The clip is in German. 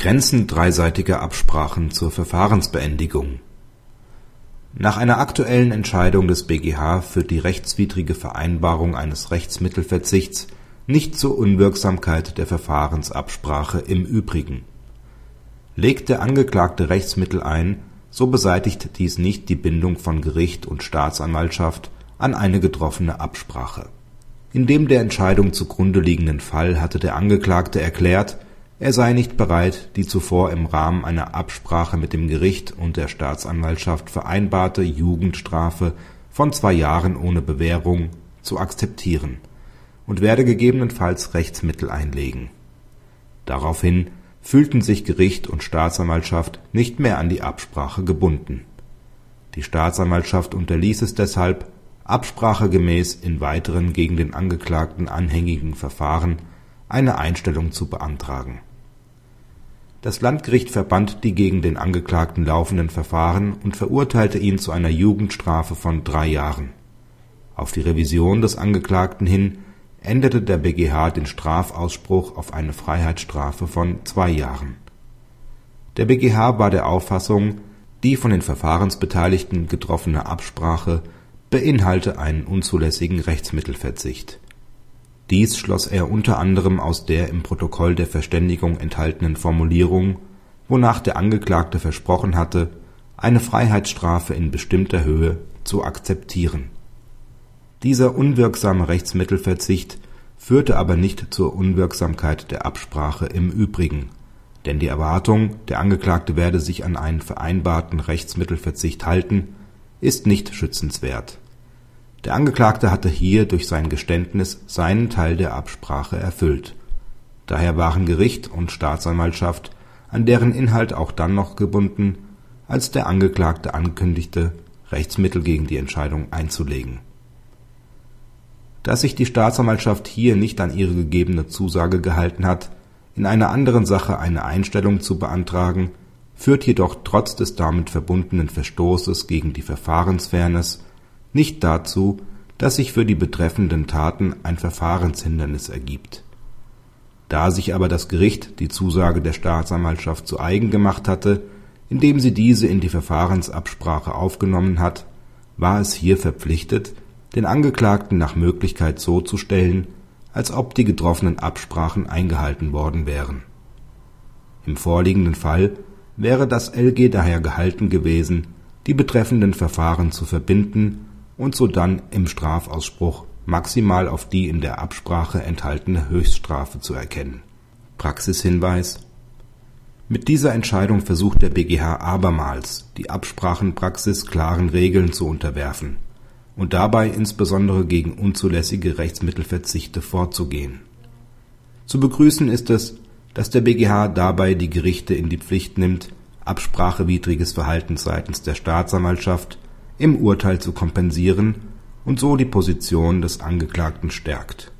Grenzen dreiseitiger Absprachen zur Verfahrensbeendigung Nach einer aktuellen Entscheidung des BgH führt die rechtswidrige Vereinbarung eines Rechtsmittelverzichts nicht zur Unwirksamkeit der Verfahrensabsprache im Übrigen. Legt der Angeklagte Rechtsmittel ein, so beseitigt dies nicht die Bindung von Gericht und Staatsanwaltschaft an eine getroffene Absprache. In dem der Entscheidung zugrunde liegenden Fall hatte der Angeklagte erklärt, er sei nicht bereit, die zuvor im Rahmen einer Absprache mit dem Gericht und der Staatsanwaltschaft vereinbarte Jugendstrafe von zwei Jahren ohne Bewährung zu akzeptieren und werde gegebenenfalls Rechtsmittel einlegen. Daraufhin fühlten sich Gericht und Staatsanwaltschaft nicht mehr an die Absprache gebunden. Die Staatsanwaltschaft unterließ es deshalb, absprachegemäß in weiteren gegen den Angeklagten anhängigen Verfahren eine Einstellung zu beantragen. Das Landgericht verband die gegen den Angeklagten laufenden Verfahren und verurteilte ihn zu einer Jugendstrafe von drei Jahren. Auf die Revision des Angeklagten hin änderte der BgH den Strafausspruch auf eine Freiheitsstrafe von zwei Jahren. Der BgH war der Auffassung, die von den Verfahrensbeteiligten getroffene Absprache beinhalte einen unzulässigen Rechtsmittelverzicht. Dies schloss er unter anderem aus der im Protokoll der Verständigung enthaltenen Formulierung, wonach der Angeklagte versprochen hatte, eine Freiheitsstrafe in bestimmter Höhe zu akzeptieren dieser unwirksame Rechtsmittelverzicht führte aber nicht zur Unwirksamkeit der Absprache im Übrigen, denn die Erwartung, der Angeklagte werde sich an einen vereinbarten Rechtsmittelverzicht halten, ist nicht schützenswert. Der Angeklagte hatte hier durch sein Geständnis seinen Teil der Absprache erfüllt. Daher waren Gericht und Staatsanwaltschaft an deren Inhalt auch dann noch gebunden, als der Angeklagte ankündigte, Rechtsmittel gegen die Entscheidung einzulegen dass sich die Staatsanwaltschaft hier nicht an ihre gegebene Zusage gehalten hat, in einer anderen Sache eine Einstellung zu beantragen, führt jedoch trotz des damit verbundenen Verstoßes gegen die Verfahrensfairness nicht dazu, dass sich für die betreffenden Taten ein Verfahrenshindernis ergibt. Da sich aber das Gericht die Zusage der Staatsanwaltschaft zu eigen gemacht hatte, indem sie diese in die Verfahrensabsprache aufgenommen hat, war es hier verpflichtet den Angeklagten nach Möglichkeit so zu stellen, als ob die getroffenen Absprachen eingehalten worden wären. Im vorliegenden Fall wäre das LG daher gehalten gewesen, die betreffenden Verfahren zu verbinden und sodann im Strafausspruch maximal auf die in der Absprache enthaltene Höchststrafe zu erkennen. Praxishinweis Mit dieser Entscheidung versucht der BgH abermals, die Absprachenpraxis klaren Regeln zu unterwerfen und dabei insbesondere gegen unzulässige Rechtsmittelverzichte vorzugehen. Zu begrüßen ist es, dass der BgH dabei die Gerichte in die Pflicht nimmt, absprachewidriges Verhalten seitens der Staatsanwaltschaft im Urteil zu kompensieren und so die Position des Angeklagten stärkt